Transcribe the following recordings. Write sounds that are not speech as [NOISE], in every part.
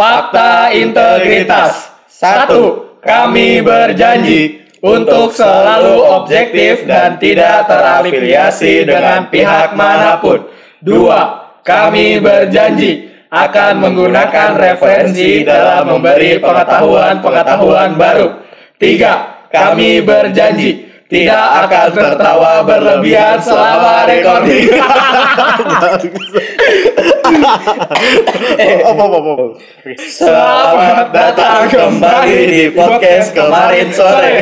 Fakta integritas. Satu, kami berjanji untuk selalu objektif dan tidak terafiliasi dengan pihak mana pun. Dua, kami berjanji akan menggunakan referensi dalam memberi pengetahuan-pengetahuan baru. Tiga, kami berjanji tidak akan tertawa berlebihan selama recording. Apa apa apa. Selamat datang kembali di podcast kemarin sore.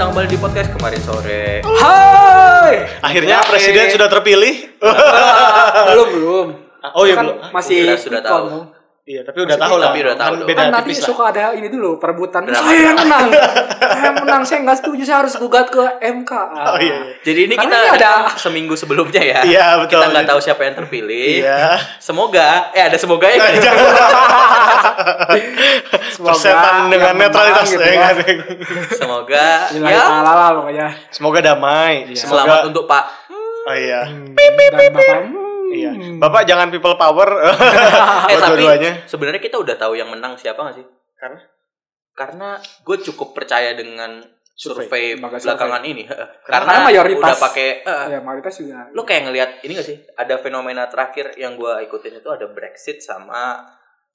Datang kembali di podcast kemarin sore. Hai. Akhirnya Oke. presiden sudah terpilih. belum belum. Oh iya Kan belum. Masih Sudah- sudah tahu. Iya, tapi udah tahu lah. tapi udah tahu Kan beda Kan nanti suka ada ini dulu perebutan. Drama. Saya yang menang. [LAUGHS] saya yang menang. Saya nggak setuju. Saya harus gugat ke MK. Oh iya. iya. Jadi ini Karena kita ini ada- seminggu sebelumnya ya. Iya, betul. Kita nggak tahu siapa yang terpilih. Iya. Semoga, eh ada semoga ya. [LAUGHS] Semoga Persetan dengan netralitas gitu ya ya. Semoga ya ta'ala lah pokoknya. Semoga damai. Iya. selamat Semoga untuk Pak. Oh iya. Dan bapak. Hmm. Iya. Bapak jangan people power. [LAUGHS] Eh Buat tapi sebenarnya kita udah tahu yang menang siapa nggak sih? Karena Karena gue cukup percaya dengan survei, belakangan ini. Karena Karena mayoritas. udah pakai eh, Ya mayoritas juga. lo kayak ngelihat ini gak sih ada fenomena terakhir yang gue ikutin itu ada Brexit sama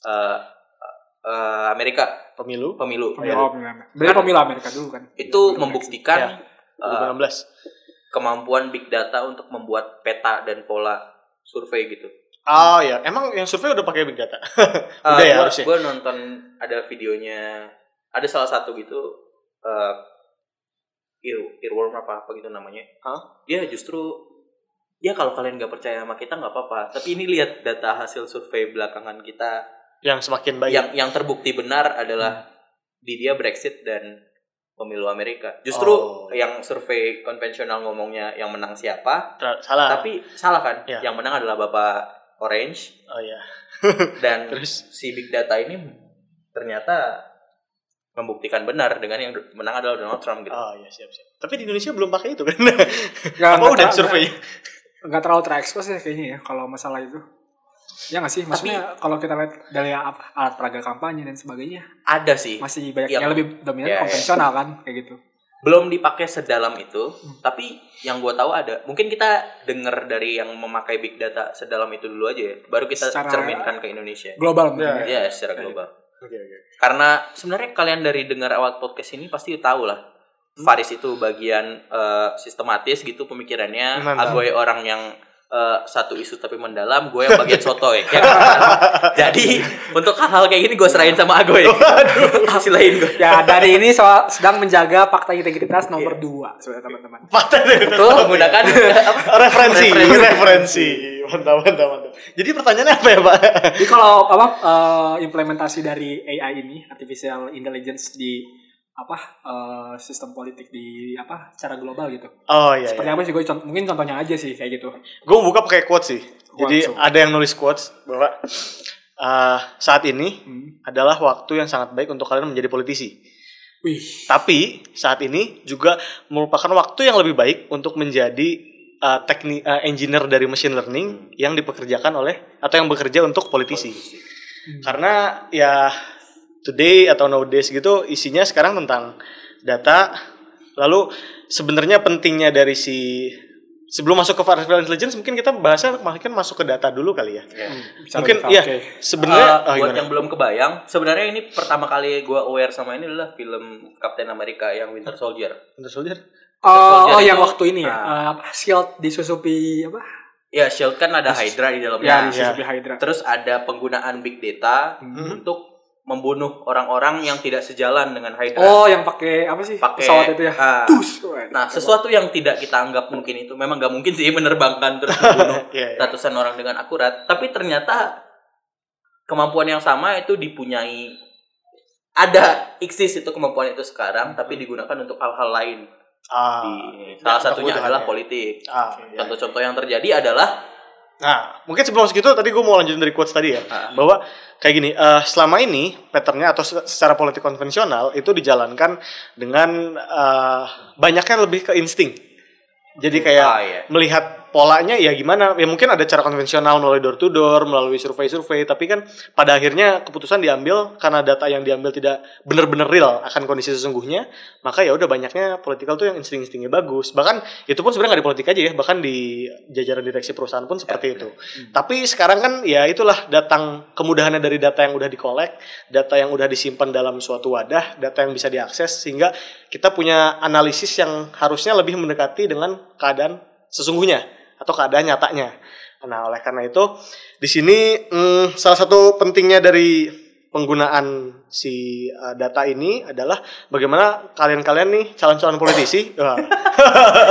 eh, eh, Amerika pemilu pemilu Pemilu, pemilu. Beli pemilu Amerika dulu kan. itu Pemilu membuktikan Ya. eh, 2016. kemampuan big data untuk membuat peta dan pola survei gitu. Oh iya, emang yang survei udah pakai big data. [LAUGHS] Udah ya gua, harusnya. gua nonton ada videonya ada salah satu gitu eh ear, earworm apa apa gitu namanya. Hah? Dia justru ya kalau kalian nggak percaya sama kita nggak apa-apa. Tapi ini lihat data hasil survei belakangan kita Yang semakin baik. yang yang terbukti benar adalah di dia Brexit dan pemilu Amerika. Justru Oh. yang survei konvensional ngomongnya yang menang siapa, Tra- Salah. tapi salah kan? Ya. Yang menang adalah Bapak Orange Oh iya. [LAUGHS] dan Terus si big data ini ternyata membuktikan benar dengan yang menang adalah Donald Trump gitu. Oh iya siap siap. Tapi di Indonesia belum pakai itu kan? Nggak- [LAUGHS] Apa udah survei? Nggak terlalu terekspos ya kayaknya ya kalau masalah itu. Ya nggak sih? Maksudnya kalau kita lihat dari alat peraga kampanye dan sebagainya Ada sih. masih banyak Yang- yang lebih dominan ya. konvensional kan kayak gitu. Belum dipakai sedalam itu, Hmm. tapi yang gue tahu ada. Mungkin kita dengar dari yang memakai big data sedalam itu dulu aja ya. Baru kita Secara- cerminkan ke Indonesia. Global mungkin Ya, ya. Ya, secara global. Oke oke. Karena sebenarnya kalian dari dengar awal podcast ini pasti tahu lah. Hmm. Faris itu bagian eh, sistematis gitu pemikirannya. Agoy orang yang eh, satu isu tapi mendalam, gue yang bagian sotoy. ya kan? [LAUGHS] Jadi untuk hal-hal kayak gini gue serahin sama Agoy. [LAUGHS] Silain gue. Ya dari ini soal sedang menjaga fakta integritas nomor dua sebenarnya teman-teman. Deh. Betul menggunakan apa? referensi, Referensi. referensi. Mantap, mantap, mantap. Jadi pertanyaannya apa ya, Pak? Jadi kalau apa eh, implementasi dari AI ini artificial intelligence di apa eh, sistem politik di apa secara global gitu. Oh iya. Seperti iya. apa sih gue contoh, mungkin contohnya aja sih kayak gitu. Gue buka pakai quotes sih. Jadi ada yang nulis quotes bahwa eh, saat ini Hmm. adalah waktu yang sangat baik untuk kalian menjadi politisi. Wih, Tapi saat ini juga merupakan waktu yang lebih baik untuk menjadi uh, teknik uh, engineer dari machine learning yang dipekerjakan oleh atau yang bekerja untuk politisi. Karena ya today atau nowadays gitu isinya sekarang tentang data. Lalu sebenarnya pentingnya dari si sebelum masuk ke artificial intelligence mungkin kita bahasnya mungkin masuk ke data dulu kali ya. bisa mungkin lebih- ya oke. sebenarnya Eh, oh, buat gimana? yang belum kebayang, sebenarnya ini pertama kali gue aware sama ini adalah film Captain America yang Winter Soldier. Winter Soldier. Oh, Soldier oh itu- yang waktu ini ya, Nah. eh, apa shield disusupi apa? Ya, Shield kan ada Hydra di Ya, dalamnya. disusupi Hydra. Terus ada penggunaan big data Hmm. untuk membunuh orang-orang yang tidak sejalan dengan Hydra. Oh, yang pakai apa sih? Pakai, pesawat itu ya. ah. Tus. Nah, sesuatu yang tidak kita anggap mungkin itu memang gak mungkin sih menerbangkan terus membunuh [LAUGHS] Iya, iya. ratusan orang dengan akurat, tapi ternyata kemampuan yang sama itu dipunyai ada eksis itu kemampuan itu sekarang tapi digunakan untuk hal-hal lain. Ah, Di, salah ada satunya adalah ya. politik. Ah, iya. Contoh-contoh yang terjadi adalah Nah, mungkin sebelum segitu tadi gue mau lanjutin dari quotes tadi ya, Ah. bahwa kayak gini, eh, selama ini patternnya atau se- secara politik konvensional itu dijalankan dengan eh, banyaknya lebih ke insting. Jadi kayak Ah, iya. melihat polanya ya gimana, ya mungkin ada cara konvensional melalui door to door, melalui survei-survei, tapi kan pada akhirnya keputusan diambil karena data yang diambil tidak benar-benar real akan kondisi sesungguhnya, maka ya udah banyaknya politikal tuh yang insting-instingnya bagus. Bahkan itu pun sebenarnya nggak di politik aja ya, bahkan di jajaran direksi perusahaan pun seperti itu. Tapi sekarang kan ya itulah datang kemudahannya dari data yang udah dikolek, data yang udah disimpan dalam suatu wadah, data yang bisa diakses sehingga kita punya analisis yang harusnya lebih mendekati dengan keadaan sesungguhnya atau keadaan nyatanya. Nah, oleh karena itu di sini hmm, salah satu pentingnya dari penggunaan si uh, data ini adalah bagaimana kalian-kalian nih calon-calon politisi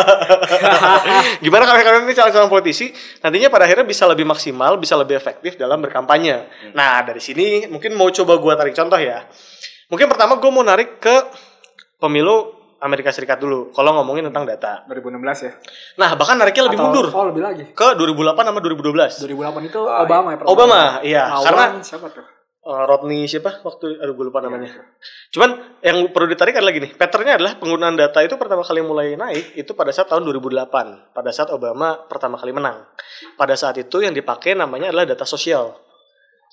[LAUGHS] [LAUGHS] gimana kalian-kalian nih calon-calon politisi nantinya pada akhirnya bisa lebih maksimal bisa lebih efektif dalam berkampanye. Nah dari sini mungkin mau coba gua tarik contoh ya. Mungkin pertama gue mau narik ke pemilu Amerika Serikat dulu kalau ngomongin tentang data 2016 ya. nah bahkan nariknya lebih Atau- mundur Oh, lebih lagi. ke 2008 sama 2012 2008 itu Ah, Obama ya. Obama iya Lawan karena siapa tuh? uh, Rodney siapa waktu aduh gue lupa namanya Iya, Cuman yang perlu ditarik adalah gini, patternnya adalah penggunaan data itu pertama kali mulai naik itu pada saat tahun 2008, pada saat Obama pertama kali menang. Pada saat itu yang dipakai namanya adalah data sosial.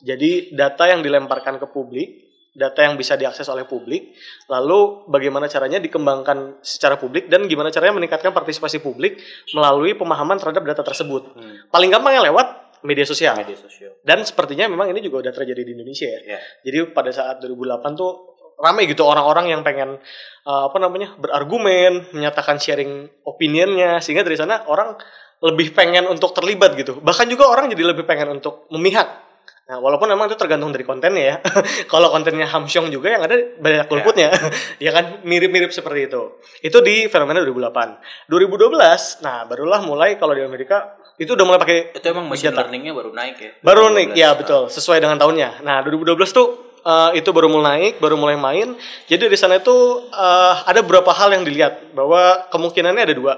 Jadi data yang dilemparkan ke publik, data yang bisa diakses oleh publik, lalu bagaimana caranya dikembangkan secara publik dan gimana caranya meningkatkan partisipasi publik melalui pemahaman terhadap data tersebut. Hmm, Paling gampang yang lewat media sosial. media sosial. Dan sepertinya memang ini juga udah terjadi di Indonesia ya. Ya. Jadi pada saat 2008 tuh ramai gitu orang-orang yang pengen uh, apa namanya berargumen, menyatakan sharing opinionnya sehingga dari sana orang lebih pengen untuk terlibat gitu. Bahkan juga orang jadi lebih pengen untuk memihak. Nah, walaupun memang itu tergantung dari kontennya ya. [LAUGHS] Kalau kontennya hamsyong juga yang ada banyak golputnya. [LAUGHS] ya kan mirip-mirip seperti itu. Itu di fenomena 2008. 2012, nah barulah mulai kalau di Amerika itu udah mulai pakai Itu emang machine learningnya baru naik ya. Baru naik, 2012. ya betul, sesuai dengan tahunnya. Nah, 2012 tuh eh, itu baru mulai naik, baru mulai main. Jadi di sana itu eh, ada beberapa hal yang dilihat bahwa kemungkinannya ada dua.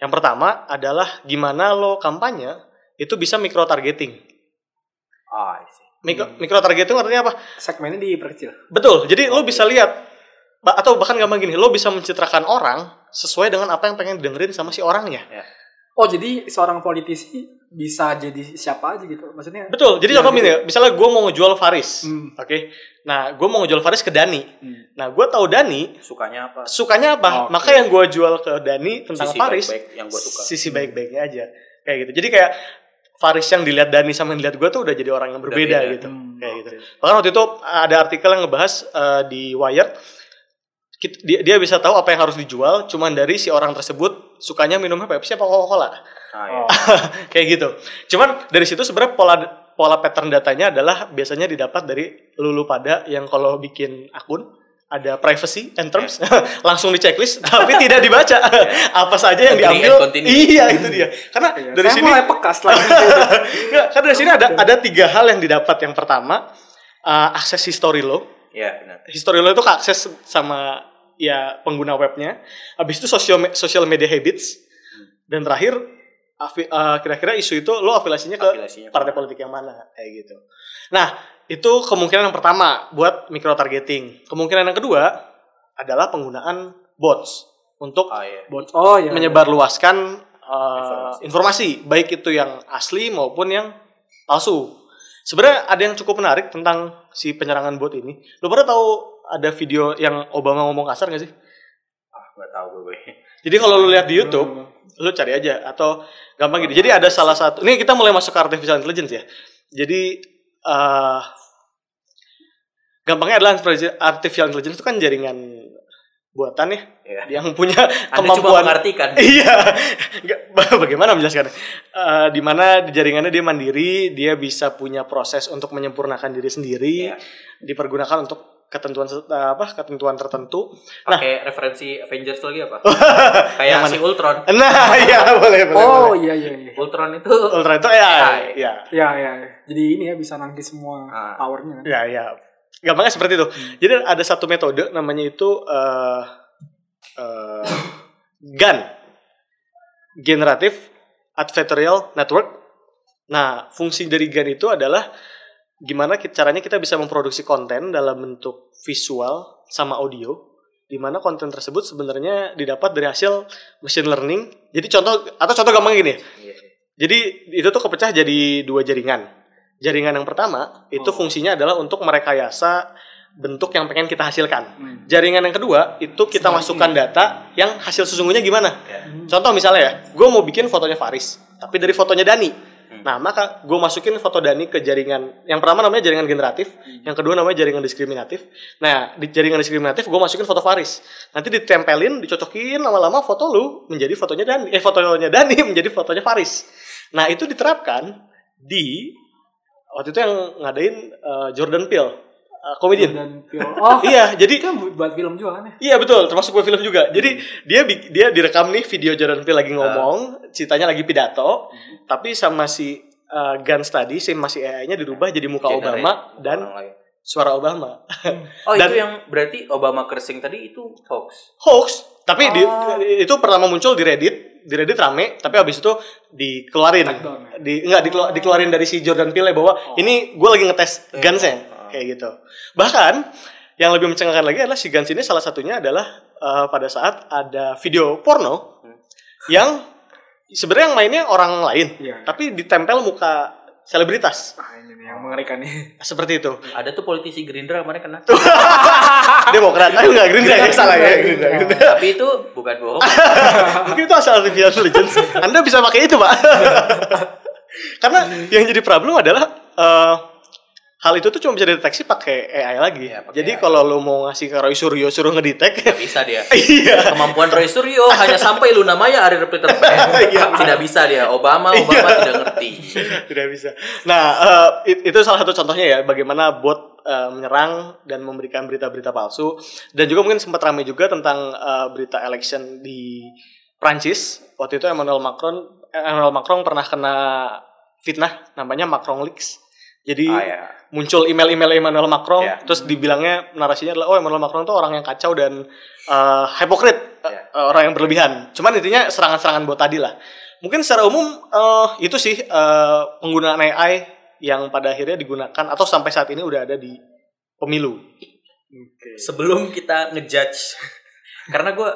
Yang pertama adalah gimana lo kampanye itu bisa micro targeting. Ah, I see. Micro, micro targeting artinya apa? Segmennya diperkecil. Betul. Jadi lo bisa lihat atau bahkan gampang gini, lo bisa mencitrakan orang sesuai dengan apa yang pengen didengerin sama si orangnya. Oh, jadi seorang politisi bisa jadi siapa aja gitu. Maksudnya Betul. Jadi contoh gitu. ya, misalnya gue mau ngejual Faris, Hmm. oke. Nah, gue mau ngejual Faris ke Dani. Hmm. Nah, gue tahu Dani Sukanya apa? sukanya apa, Oke. maka yang gue jual ke Dani tentang Sisi Faris, baik-baik yang gue suka. sisi baik-baiknya aja, kayak gitu. Jadi kayak Faris yang dilihat Dani sama yang dilihat gue tuh udah jadi orang yang berbeda beda. gitu, Hmm, kayak gitu. Bahkan waktu itu ada artikel yang ngebahas eh, di Wired, dia, dia bisa tahu apa yang harus dijual, cuman dari si orang tersebut sukanya minumnya Pepsi apa Coca-Cola, Ah, [LAUGHS] ya. Oh. kayak gitu. Cuman dari situ sebenarnya pola pola pattern datanya adalah biasanya didapat dari lulu pada yang kalau bikin akun ada privacy and terms [LAUGHS] langsung di checklist tapi tidak dibaca. [LAUGHS] Apa saja yang diambil? iya itu dia. Karena Iya, dari saya sini mulai peka setelah [LAUGHS] itu. Nggak, karena dari sini ada ada tiga hal yang didapat. Yang pertama uh, akses history lo Ya, benar. history lo itu keakses sama ya pengguna webnya. Habis itu social social media habits. Dan terakhir afi- uh, kira-kira isu itu lo afiliasinya ke Afiliasinya partai politik yang mana kayak gitu nah itu kemungkinan yang pertama buat micro targeting kemungkinan yang kedua adalah penggunaan bots untuk Ah, ya. Bot. Oh ya. menyebarluaskan uh, Informasi. informasi. baik itu yang asli maupun yang palsu. Sebenarnya ada yang cukup menarik tentang si penyerangan bot ini. Lu pernah tahu ada video yang Obama ngomong kasar gak sih? Ah, nggak tahu gue. Jadi kalau lu lihat di YouTube, lu cari aja atau gampang gitu. Jadi ada salah satu. Ini kita mulai masuk ke artificial intelligence ya. Jadi uh, gampangnya adalah artificial intelligence itu kan jaringan buatan ya Iya. yang punya Anda coba kemampuan mengartikan. [LAUGHS] Iya, [LAUGHS] bagaimana menjelaskannya? Eh, di mana di jaringannya dia mandiri, dia bisa punya proses untuk menyempurnakan diri sendiri, Iya. dipergunakan untuk ketentuan eh, apa? Ketentuan tertentu. Nah, Pakai referensi Avengers lagi apa? [LAUGHS] Yang Kayak si Ultron. nah, [LAUGHS] iya boleh boleh. Oh boleh. iya iya iya. Ultron itu Ultra itu ya, ya, Ya ya. ya. Jadi ini ya bisa nangkis semua Ah. powernya kan. ya, ya. Gampangnya seperti itu. Jadi ada satu metode namanya itu eh eh, GAN, Generative Adversarial Network. Nah, fungsi dari GAN itu adalah gimana caranya kita bisa memproduksi konten dalam bentuk visual sama audio di mana konten tersebut sebenarnya didapat dari hasil machine learning. Jadi contoh atau contoh gampang gini. Iya. Jadi itu tuh kepecah jadi dua jaringan. Jaringan yang pertama itu Oh. fungsinya adalah untuk merekayasa bentuk yang pengen kita hasilkan. Hmm. Jaringan yang kedua itu kita Sebaliknya. masukkan data yang hasil sesungguhnya gimana. Ya. Contoh misalnya ya, gue mau bikin fotonya Faris, tapi dari fotonya Dani. Hmm. Nah, maka gue masukin foto Dani ke jaringan yang pertama namanya jaringan generatif, yang kedua namanya jaringan diskriminatif. Nah, di jaringan diskriminatif gue masukin foto Faris. Nanti ditempelin, dicocokin lama-lama foto lu menjadi fotonya Dani, eh fotonya Dani [LAUGHS] menjadi fotonya Faris. Nah, itu diterapkan di waktu itu yang ngadain eh, Jordan Peele, eh, komedian. Dan film. Oh [LAUGHS] Iya, jadi kan buat film juga kan ya. Iya betul, termasuk gue film juga. Jadi dia bi- dia direkam nih video Jordan Peele lagi ngomong, ceritanya lagi pidato, tapi sama si uh, Gans tadi, si masih AI-nya dirubah jadi muka Obama dan suara Obama. [LAUGHS] Oh, Dan- itu yang berarti Obama cursing tadi itu hoax. Hoax, tapi di- Oh. itu pertama muncul di Reddit, di Reddit rame, tapi habis itu dikeluarin, ya? di enggak dikelu- dikeluarin dari si Jordan Peele bahwa Oh. ini gue lagi ngetes. Guns-nya, Kayak gitu. Bahkan yang lebih mencengangkan lagi adalah si Guns ini salah satunya adalah uh, pada saat ada video porno Hmm. yang sebenarnya yang mainnya orang lain, Iya. tapi ditempel muka selebritas Ah ini nih yang mengerikan nih. seperti itu. Ada tuh politisi Gerindra kemarin kena. [LAUGHS] Demokrat, ayo nggak Gerindra ya salah ya. Gerindra, Gerindra. Tapi itu bukan bohong. [LAUGHS] Mungkin itu asal artificial intelligence. Anda bisa pakai itu, Pak. [LAUGHS] Karena yang jadi problem adalah eh, hal itu tuh cuma bisa dideteksi pakai AI lagi. Iya, pakai jadi kalau lu mau ngasih ke Roy Suryo suruh ngedetek, Tidak bisa dia. [LAUGHS] iya. Kemampuan Roy Suryo hanya sampai Luna Maya Ari Peter Pan. [LAUGHS] Iya. Tidak bisa dia. Obama Obama tidak ngerti. [LAUGHS] Tidak bisa. Nah, it- itu salah satu contohnya ya bagaimana bot eh, menyerang dan memberikan berita-berita palsu dan juga mungkin sempat ramai juga tentang eh, berita election di Prancis. Waktu itu Emmanuel Macron Emmanuel Macron pernah kena fitnah namanya Macron leaks. Jadi Ah ya. Muncul email-email Emmanuel Macron Ya. terus dibilangnya narasinya adalah oh Emmanuel Macron itu orang yang kacau dan eh, hypocrite eh, Ya. orang yang berlebihan cuman intinya serangan-serangan bot tadi lah mungkin secara umum eh, itu sih eh, penggunaan AI yang pada akhirnya digunakan atau sampai saat ini udah ada di pemilu Oke. Sebelum kita ngejudge [LAUGHS] karena gue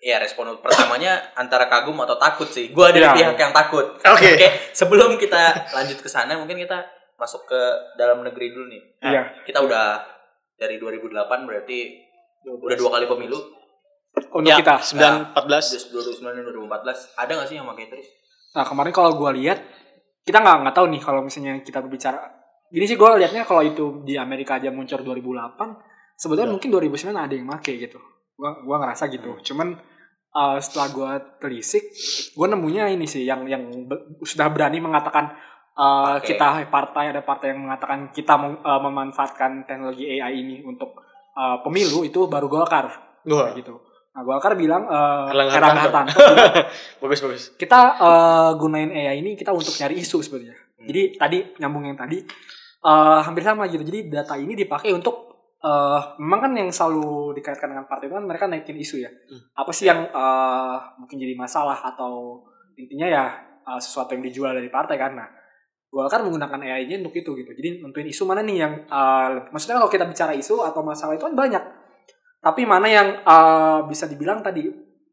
ya respon pertamanya antara kagum atau takut sih. Gue ada Ya. di pihak yang takut. Oke. Sebelum kita lanjut ke sana mungkin kita masuk ke dalam negeri dulu nih. Nah, Iya. Kita udah dari 2008 berarti udah dua kali pemilu. Untuk ya, kita. 9 14 2009 dan 2014 ada nggak sih yang pakai terus? Nah kemarin kalau gue lihat kita nggak nggak tahu nih kalau misalnya kita berbicara gini sih gue liatnya kalau itu di Amerika aja muncul 2008 sebetulnya Ya. mungkin 2009 ada yang make gitu gua gua ngerasa gitu cuman uh, setelah gue telisik gue nemunya ini sih yang yang be- sudah berani mengatakan uh, Oke. kita partai ada partai yang mengatakan kita mem- uh, memanfaatkan teknologi AI ini untuk uh, pemilu itu baru Golkar Wah, gitu nah Golkar bilang uh, Erlangga bilang, bagus bagus kita eh, gunain AI ini kita untuk nyari isu sebenarnya. Hmm. Jadi tadi nyambung yang tadi eh, hampir sama gitu. Jadi data ini dipakai untuk eh memang kan yang selalu dikaitkan dengan partai itu kan mereka naikin isu ya. Hmm. Apa sih yang eh, mungkin jadi masalah atau intinya ya eh, sesuatu yang dijual dari partai kan. Nah, Golkar menggunakan AI-nya untuk itu gitu. Jadi nentuin isu mana nih yang eh, maksudnya kalau kita bicara isu atau masalah itu kan banyak. Tapi mana yang eh, bisa dibilang tadi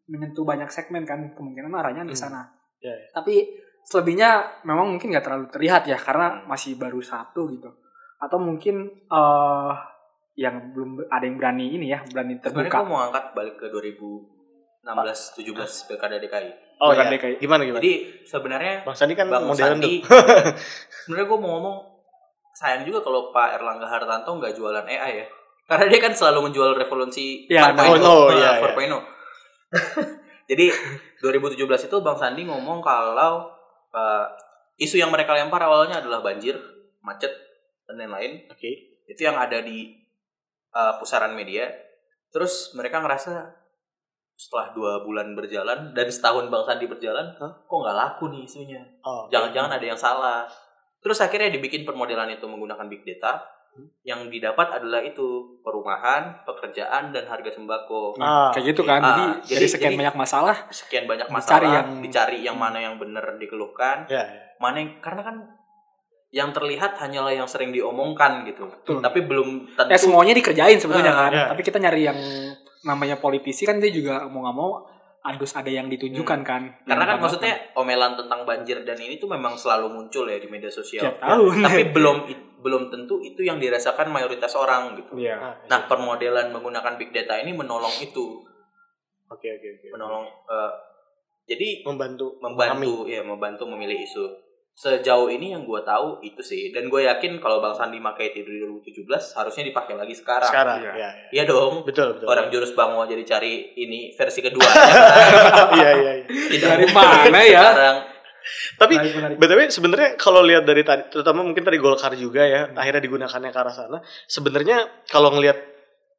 menyentuh banyak segmen kan kemungkinan arahnya ke Hmm. sana. Ya, ya. Tapi selebihnya memang mungkin nggak terlalu terlihat ya karena masih baru satu gitu. Atau mungkin eh yang belum ada yang berani ini ya, berani Sebenarnya terbuka. gue mau angkat balik ke 2016 17 pilkada DKI. oh Bukan ya DKI. gimana gimana Jadi sebenarnya Bang Sandi kan Bang modern Sandi tuh [LAUGHS] sebenarnya gue mau ngomong sayang juga kalau Pak Erlangga Hartanto nggak jualan AI ya Karena dia kan selalu menjual revolusi Ya, 4.0. oh, oh, Nah, iya, iya. 4.0. [LAUGHS] Jadi 2017 itu Bang Sandi ngomong kalau eh, isu yang mereka lempar awalnya adalah banjir, macet, dan lain-lain. Oke. Itu yang ada di eh, pusaran media. Terus mereka ngerasa setelah dua bulan berjalan dan setahun Bang Sandi berjalan, Hah? kok nggak laku nih isunya? Oh. Jangan-jangan ada yang salah. Terus akhirnya dibikin permodelan itu menggunakan big data. Yang didapat adalah itu perumahan, pekerjaan, dan harga sembako. Ah, kayak gitu kan. Ah, jadi, jadi- dari sekian jadi- banyak masalah, Sekian banyak Dicari masalah, yang- dicari yang mana yang benar dikeluhkan, Ya, ya. mana yang karena kan yang terlihat hanyalah yang sering diomongkan gitu. Betul. Tapi belum tentu ya semuanya dikerjain sebetulnya Ah, kan. ya. Tapi kita nyari yang namanya politisi kan dia juga mau nggak mau harus ada yang ditunjukkan kan. karena kan maksudnya omelan tentang banjir dan ini tuh memang selalu muncul ya di media sosial. tiap tahun. Tapi [LAUGHS] belum belum tentu itu yang dirasakan mayoritas orang gitu. Iya. Ah, Nah, permodelan menggunakan big data ini menolong itu, Oke, oke, oke. menolong eh, jadi Membantu membantu ya membantu memilih isu. Sejauh ini yang gue tahu itu sih dan gue yakin kalau Bang Sandi pakai itu di 2017 harusnya dipakai lagi sekarang. sekarang. Iya. Ya, ya. Iya dong. Betul, betul. Orang jurus bango jadi cari ini versi kedua. [LAUGHS] Iya, iya, iya. Tidak Dari mana ya? Sekarang Tapi btw sebenarnya kalau lihat dari tadi, terutama mungkin dari Golkar juga ya, akhirnya digunakannya ke arah sana. Sebenarnya kalau ngelihat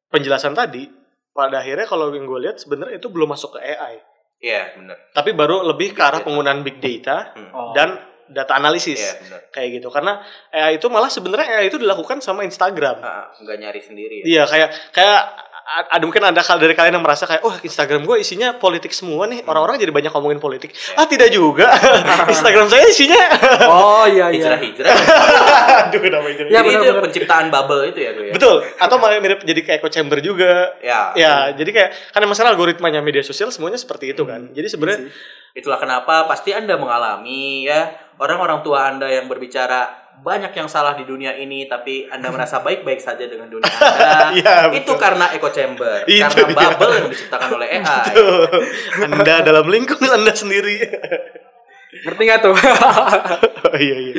penjelasan tadi, pada akhirnya kalau yang gue lihat sebenarnya itu belum masuk ke AI, Iya benar. tapi baru lebih ke arah data. penggunaan big data Hmm. Oh. dan data analisis Iya benar. kayak gitu. Karena AI itu malah sebenarnya AI itu dilakukan sama Instagram. Ah, nggak nyari sendiri ya. Iya kayak kayak ada mungkin ada kal dari kalian yang merasa kayak oh Instagram gue isinya politik semua nih orang-orang jadi banyak ngomongin politik ah tidak juga [LAUGHS] Instagram saya isinya Oh iya iya. Hijrah-hijrah. [LAUGHS] aduh namanya jadi- Ya, Jadi itu penciptaan bubble itu ya gue ya. betul atau malah mirip jadi kayak echo chamber juga Ya. ya jadi kayak kan masalah algoritmanya media sosial semuanya seperti itu kan jadi sebenarnya Itulah kenapa pasti Anda mengalami ya orang-orang tua Anda yang berbicara banyak yang salah di dunia ini tapi Anda [LAUGHS] merasa baik-baik saja dengan dunia [LAUGHS] Anda. Iya, itu betul. karena echo chamber, Itu karena dia. bubble yang diciptakan oleh [LAUGHS] AI. anda dalam lingkungan anda sendiri Ngerti nggak tuh? oh, iya iya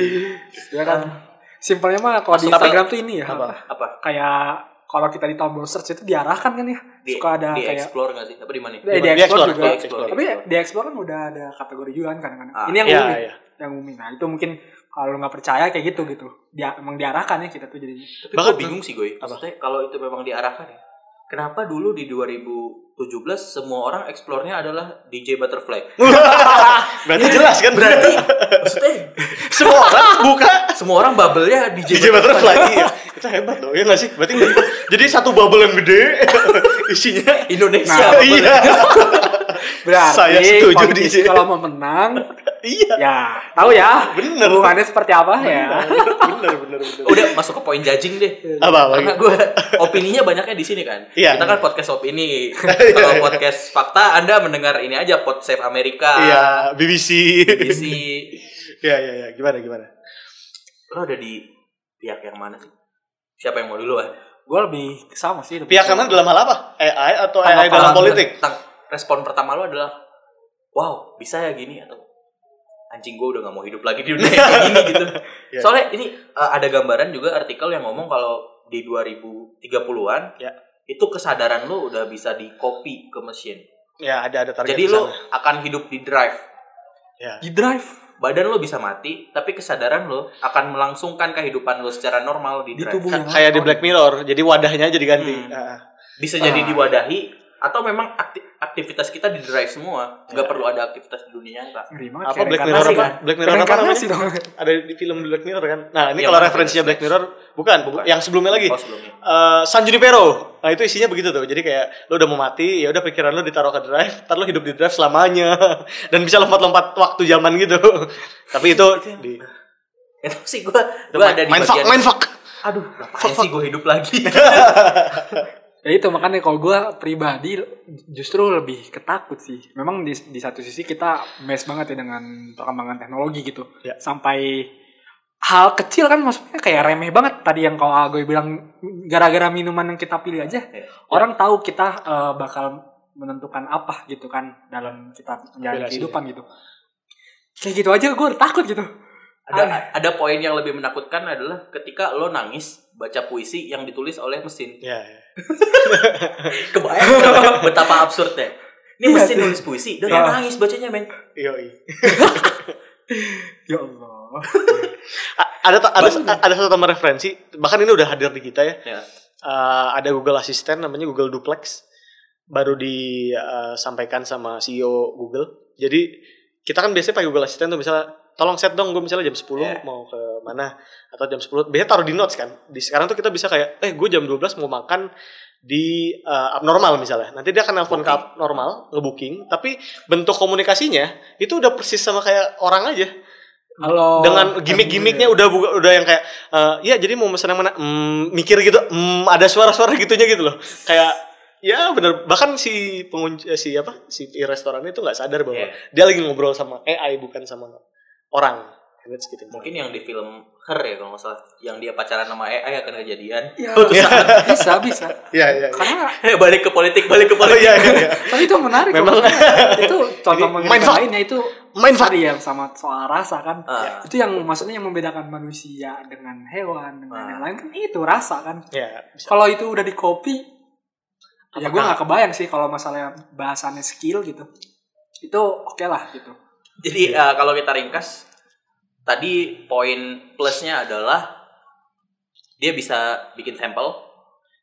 ya kan. Simpelnya mah kalau di Tapi- Instagram tuh ini ya. Apa? Apa? Kayak kalau kita di tombol search itu diarahkan kan ya. Di, Suka ada di kayak explore nggak sih? Apa di mana? Eh, di Di explore explore, juga. di explore. Tapi di explore kan udah ada kategori juga kan kadang-kadang. Ah, Ini yang iya, umum. iya. Yang umum. Nah, itu mungkin kalau nggak percaya kayak gitu gitu. Dia emang diarahkan ya kita tuh jadi. Tapi Bahkan- bingung sih gue. Maksudnya kalau itu memang diarahkan ya. Kenapa dulu di 2017 semua orang explore-nya adalah DJ Butterfly? [LAUGHS] berarti jelas kan Berarti [LAUGHS] maksudnya semua orang buka semua orang bubble-nya DJ, DJ Butterfly iya. [LAUGHS] itu hebat loh ya nggak sih berarti jadi satu bubble yang gede [LAUGHS] isinya Indonesia. Nah, iya Berarti Saya setuju di- kalau mau menang iya ya tahu ya Bener. hubungannya seperti apa ya. bener bener bener Udah masuk ke poin judging deh. apa apa Karena gue opininya banyaknya di sini kan. Iya. Kita kan podcast opini. Kalau podcast fakta Anda mendengar ini aja Pod Save Amerika. iya BBC BBC. iya iya iya gimana gimana Lo ada di pihak yang mana sih? Siapa yang mau duluan? Gue lebih sama sih. lebih pihak kanan dalam hal apa AI atau AI Tanggapan dalam politik tentang respon pertama lo adalah wow bisa ya gini atau anjing gue udah gak mau hidup lagi di dunia kayak gini [LAUGHS] gitu. Iya. Soalnya ini uh, ada gambaran juga artikel yang ngomong kalau di 2030-an Ya. itu kesadaran lo udah bisa di copy ke mesin. ya ada ada target Jadi di lo akan hidup di drive. ya di drive Badan lo bisa mati, tapi kesadaran lo akan melangsungkan kehidupan lo secara normal di di tubuh yang kayak di. Black Mirror jadi wadahnya Hmm. Ah. Bisa jadi Ah. diwadahi atau memang akti- aktivitas kita di drive semua, nggak Ya. perlu ada aktivitas di dunia nyata. Apa Black Mirror apa kan? Black Mirror apa namanya dong. ada di film Black Mirror kan nah ini Yang kalau referensinya Black Mirror bukan, Bukan. yang sebelumnya lagi Oh sebelumnya. Eh, San Junipero. Nah itu isinya begitu tuh. Jadi kayak lo udah mau mati, ya udah pikiran lo ditaruh ke drive, ntar lo hidup di drive selamanya [LAUGHS] dan bisa lompat-lompat waktu zaman gitu. [LAUGHS] Tapi itu di Itu sih gue gue ada di main fuck, bagian. main fuck. Aduh, ngapain sih gue hidup lagi? [LAUGHS] Ya itu makanya kalau gue pribadi justru lebih ketakut sih. Memang di, di satu sisi kita mes banget ya dengan perkembangan teknologi gitu. Ya. Sampai hal kecil kan maksudnya kayak remeh banget tadi yang kalau gue bilang gara-gara minuman yang kita pilih aja Ya. orang tahu kita eh, bakal menentukan apa gitu kan dalam kita menjalani kehidupan gitu. Kayak gitu aja gue takut gitu. ada ada poin yang lebih menakutkan adalah ketika lo nangis baca puisi yang ditulis oleh mesin. [LAUGHS] Ya, ya. [LAUGHS] Kebayang betapa, betapa absurdnya. Ini Iya mesin sih. nulis puisi dan dia nangis bacanya men. Yoi. [LAUGHS] Ya Allah. Ada ada ada satu tambah referensi bahkan ini udah hadir di kita ya Ya. Eh, ada Google Assistant namanya Google Duplex baru disampaikan sama CEO Google jadi kita kan biasanya pakai Google Assistant tuh misalnya tolong set dong gue misalnya jam 10 Ya. mau ke mana atau jam 10 biasanya taruh di notes kan. Di sekarang tuh kita bisa kayak eh gue jam 12 mau makan di eh, abnormal misalnya. Nanti dia akan nelfon ke abnormal ngebooking tapi bentuk komunikasinya itu udah persis sama kayak orang aja. Kalau dengan gimmick-gimmicknya udah buka- udah yang kayak eh, ya jadi mau pesan yang mana? Hmm, mikir gitu hmm, ada suara-suara gitunya gitu loh. Kayak ya bener bahkan si pengunjung si apa si restoran itu nggak sadar bahwa Iya. dia lagi ngobrol sama AI bukan sama orang That's gitu. Mungkin yang di film Her ya kalau nggak salah, yang dia pacaran sama AI akan kejadian. Ya, [LAUGHS] saat bisa bisa. Iya iya. Karena Eh, balik ke politik, balik ke Oh politik. iya iya. iya. [LAUGHS] tapi itu menarik. Memang. maksudnya. itu contoh mindfuck. lainnya itu Mindfuck. tadi yang sama soal rasa kan. Ah, Itu yang maksudnya yang membedakan manusia dengan hewan dengan Ah. yang lain kan itu rasa kan. Ya, bisa. Kalau itu udah di copy ya gue nggak kebayang sih kalau masalahnya bahasannya skill gitu. Itu oke lah gitu. Jadi eh, kalau kita ringkas, tadi poin plusnya adalah dia bisa bikin sampel,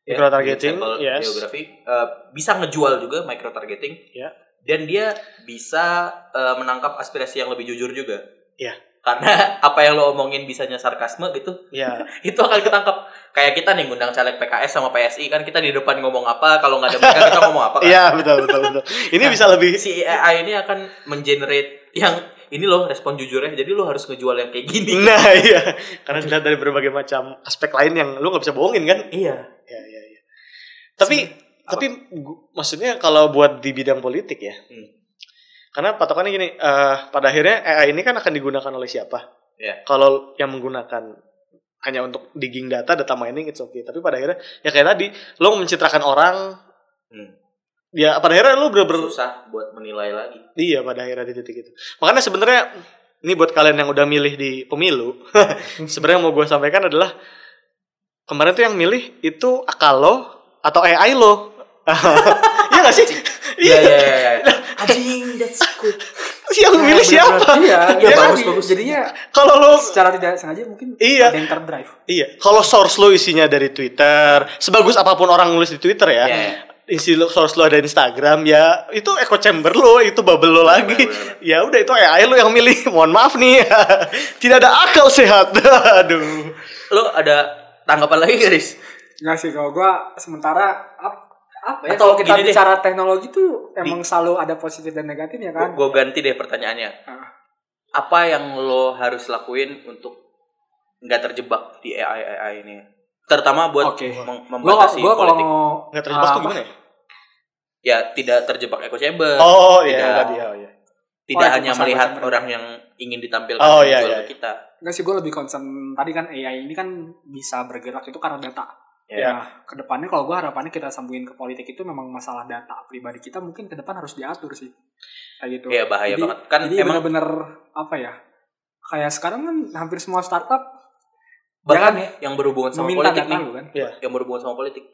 ya, Micro targeting, bikin sampel yes. geografi, Eh, bisa ngejual juga micro targeting, Ya. dan dia bisa eh, menangkap aspirasi yang lebih jujur juga. Ya. Karena [LAUGHS] apa yang lo omongin bisanya sarkasme gitu, Ya. [LAUGHS] itu akan ketangkap. Kayak kita nih ngundang caleg PKS sama PSI kan kita di depan ngomong apa, kalau nggak ada mereka kita ngomong apa kan. Iya betul betul betul. Ini bisa lebih si AI ini akan mengenerate yang ini loh respon jujurnya jadi lo harus ngejual yang kayak gini [LAUGHS] Nah iya, karena dilihat dari berbagai macam aspek lain yang lu nggak bisa bohongin kan? iya Iya iya iya. Tapi tapi gu- maksudnya kalau buat di bidang politik ya, Hmm. Karena patokannya gini, eh pada akhirnya AI ini kan akan digunakan oleh siapa? Iya. Kalau yang menggunakan hanya untuk digging data, data mining it's okay. Tapi pada akhirnya ya kayak tadi, lo mencitrakan orang, Hmm. ya pada akhirnya lo bener-bener susah buat menilai lagi Iya pada akhirnya di titik itu. Makanya sebenarnya ini buat kalian yang udah milih di pemilu, [LAUGHS] sebenarnya yang mau gue sampaikan adalah kemarin tuh yang milih itu akal lo atau AI lo. [LAUGHS] Iya gak sih? iya iya iya iya. anjing that's good [LAUGHS] Yang milih siapa? Iya, Iya, iya bagus, bagus. Jadinya Kalau lo secara tidak sengaja mungkin Iya. ada yang terdrive. iya, kalau source lo isinya dari Twitter, sebagus apa pun orang nulis di Twitter ya. Iya. Isi lo, source lo ada Instagram ya, itu echo chamber lo, itu bubble lo lagi. benar, Ya udah itu AI lo yang milih. [LAUGHS] Mohon maaf nih. Tidak ada akal sehat. Aduh. lo ada tanggapan lagi gak Riz? Enggak sih kalau gua sementara apa ya Atau kalau kita gini deh. bicara teknologi tuh emang selalu ada positif dan negatifnya kan. gue ganti deh pertanyaannya Ah. apa yang lo harus lakuin untuk nggak terjebak di AI AI ini terutama buat Gua membatasi gua kalau politik Nggak terjebak tuh apa, gimana ya? ya tidak terjebak echo chamber Oh iya Tidak. tadi oh iya. tidak Oh, hanya melihat orang yang ingin ditampilkan Oh, iya, iya. ke kita Enggak sih gue lebih concern tadi kan AI ini kan bisa bergerak itu karena data. Ya. Nah, ke depannya kalau gue harapannya kita sambungin ke politik itu memang masalah data pribadi kita mungkin ke depan harus diatur sih. Kayak gitu. Iya, bahaya Jadi- banget. Kan jadi emang- bener-bener apa ya? Kayak sekarang kan hampir semua startup bahkan Jangan ya yang berhubungan sama politik data nih lu kan. yang berhubungan sama politik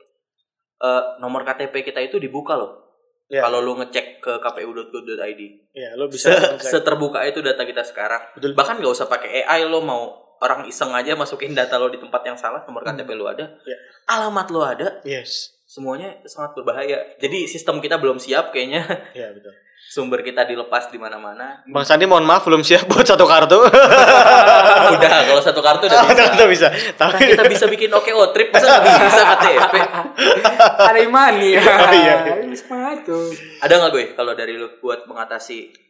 Eh, nomor KTP kita itu dibuka loh Iya. kalau lu ngecek ke kpu.go.id Iya, lo bisa Se- seterbuka itu data kita sekarang Betul. bahkan nggak usah pakai AI lo mau orang iseng aja masukin data lo di tempat yang salah nomor KTP lo ada Iya. alamat lo ada Yes. semuanya sangat berbahaya jadi sistem kita belum siap kayaknya Iya, betul. sumber kita dilepas di mana-mana Bang Sandi mohon maaf belum siap buat satu kartu. [LAUGHS] udah kalau satu kartu udah [LAUGHS] bisa Kita bisa. Nah, Tapi kita bisa bikin OKO trip masa nggak bisa KTP ada money ya. Oh, iya, iya. Ada nggak gue kalau dari lu buat mengatasi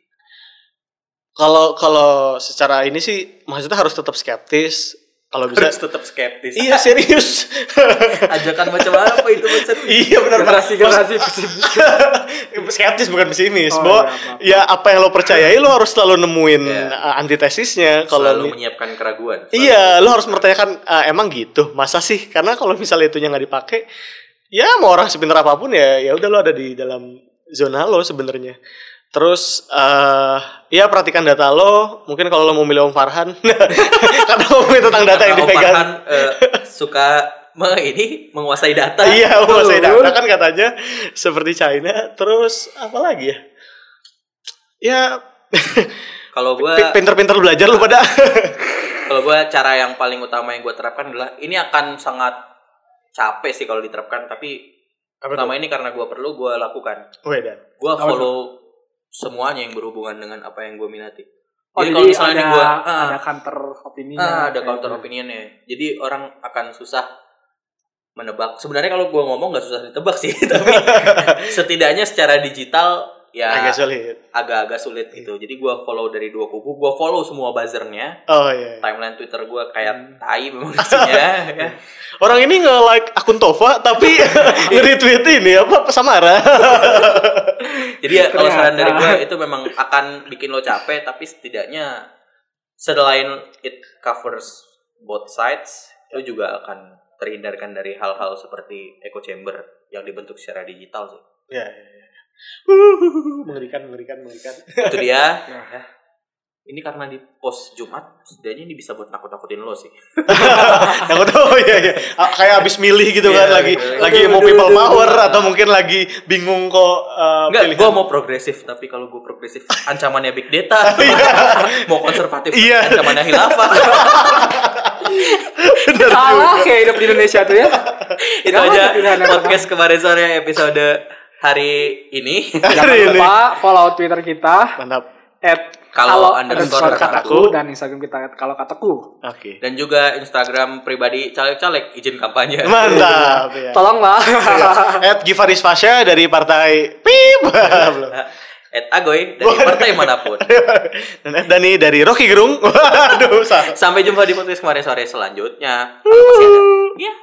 kalau kalau secara ini sih maksudnya harus tetap skeptis. Kalau bisa harus tetap skeptis Iya serius. [LAUGHS] ajakan macam apa itu maksud iya benar. Generasi generasi [LAUGHS] skeptis bukan pesimis. Oh, Bahwa iya, maaf. ya apa yang lo percayai lo harus selalu nemuin Iya. uh, antitesisnya. Kalau selalu menyiapkan keraguan Iya, lo harus mempertanyakan "Ah, emang gitu, masa sih? Karena kalau misalnya itunya nggak dipakai, ya mau orang sepintar apa pun ya, ya udah lo ada di dalam zona lo sebenarnya. Terus eh ya perhatikan data lo. Mungkin kalau lo mau milih Om Farhan [LAUGHS] karena ngomongin tentang data yang Karena Om dipegang. Farhan, eh, suka me- ini menguasai data. Iya, menguasai data kan katanya seperti China. Terus apa lagi ya? Ya Kalau [LAUGHS] gue pi- pinter-pinter belajar lu pada. [LAUGHS] kalau gue cara yang paling utama yang gue terapkan adalah ini akan sangat capek sih kalau diterapkan tapi selama ini karena gue perlu gue lakukan Wedan. gue Apa follow semuanya yang berhubungan dengan apa yang gue minati. Oh, jadi jadi, kalau misalnya ada, gua- ah. ada counter opini ah, ada counter opinionnya. Jadi orang akan susah menebak. Sebenarnya kalau gue ngomong nggak susah ditebak sih [LAUGHS] tapi setidaknya secara digital ya Agak sulit. agak-agak sulit gitu jadi gue follow dari dua kubu gue follow semua buzzernya Oh iya. timeline Twitter gue kayak tai memang isinya ya. [LAUGHS] Orang ini nge-like akun Tova tapi [LAUGHS] nge-retweet ini apa Samara. [LAUGHS] Jadi ya kalau saran dari gue itu memang akan bikin lo capek tapi setidaknya selain it covers both sides lo juga akan terhindarkan dari hal-hal seperti echo chamber yang dibentuk secara digital sih. ya, ya, ya. Wuh, [LAUGHS] mengerikan, mengerikan, mengerikan. Itu dia. Ya. Ini karena di post Jumat, setidaknya ini bisa buat nakut-nakutin lo sih. [LAUGHS] Yang tahu iya iya. Kayak abis milih gitu Iya, kan lagi iya. lagi mau people power atau mungkin lagi bingung kok uh, Enggak, pilihan. gue mau progresif, tapi kalau gue progresif ancamannya big data, [LAUGHS] mau konservatif Iya. ancamannya hilafah. Salah kayak hidup di Indonesia tuh ya Itu aja podcast kemarin sore episode hari ini. [LAUGHS] jangan lupa follow twitter kita Mantap. at Kalau underscore kataku. dan instagram kita at kalau kataku Oke. Dan juga Instagram pribadi caleg-caleg izin kampanye. Mantap [LAUGHS] ya. tolong lah At Givaris Fasya dari partai Pip. Belum. [LAUGHS] At Agoy dari partai mana pun. Dan At Dani dari Rocky Gerung. Waduh. Sampai jumpa di podcast kemarin sore selanjutnya. Ada. Iya.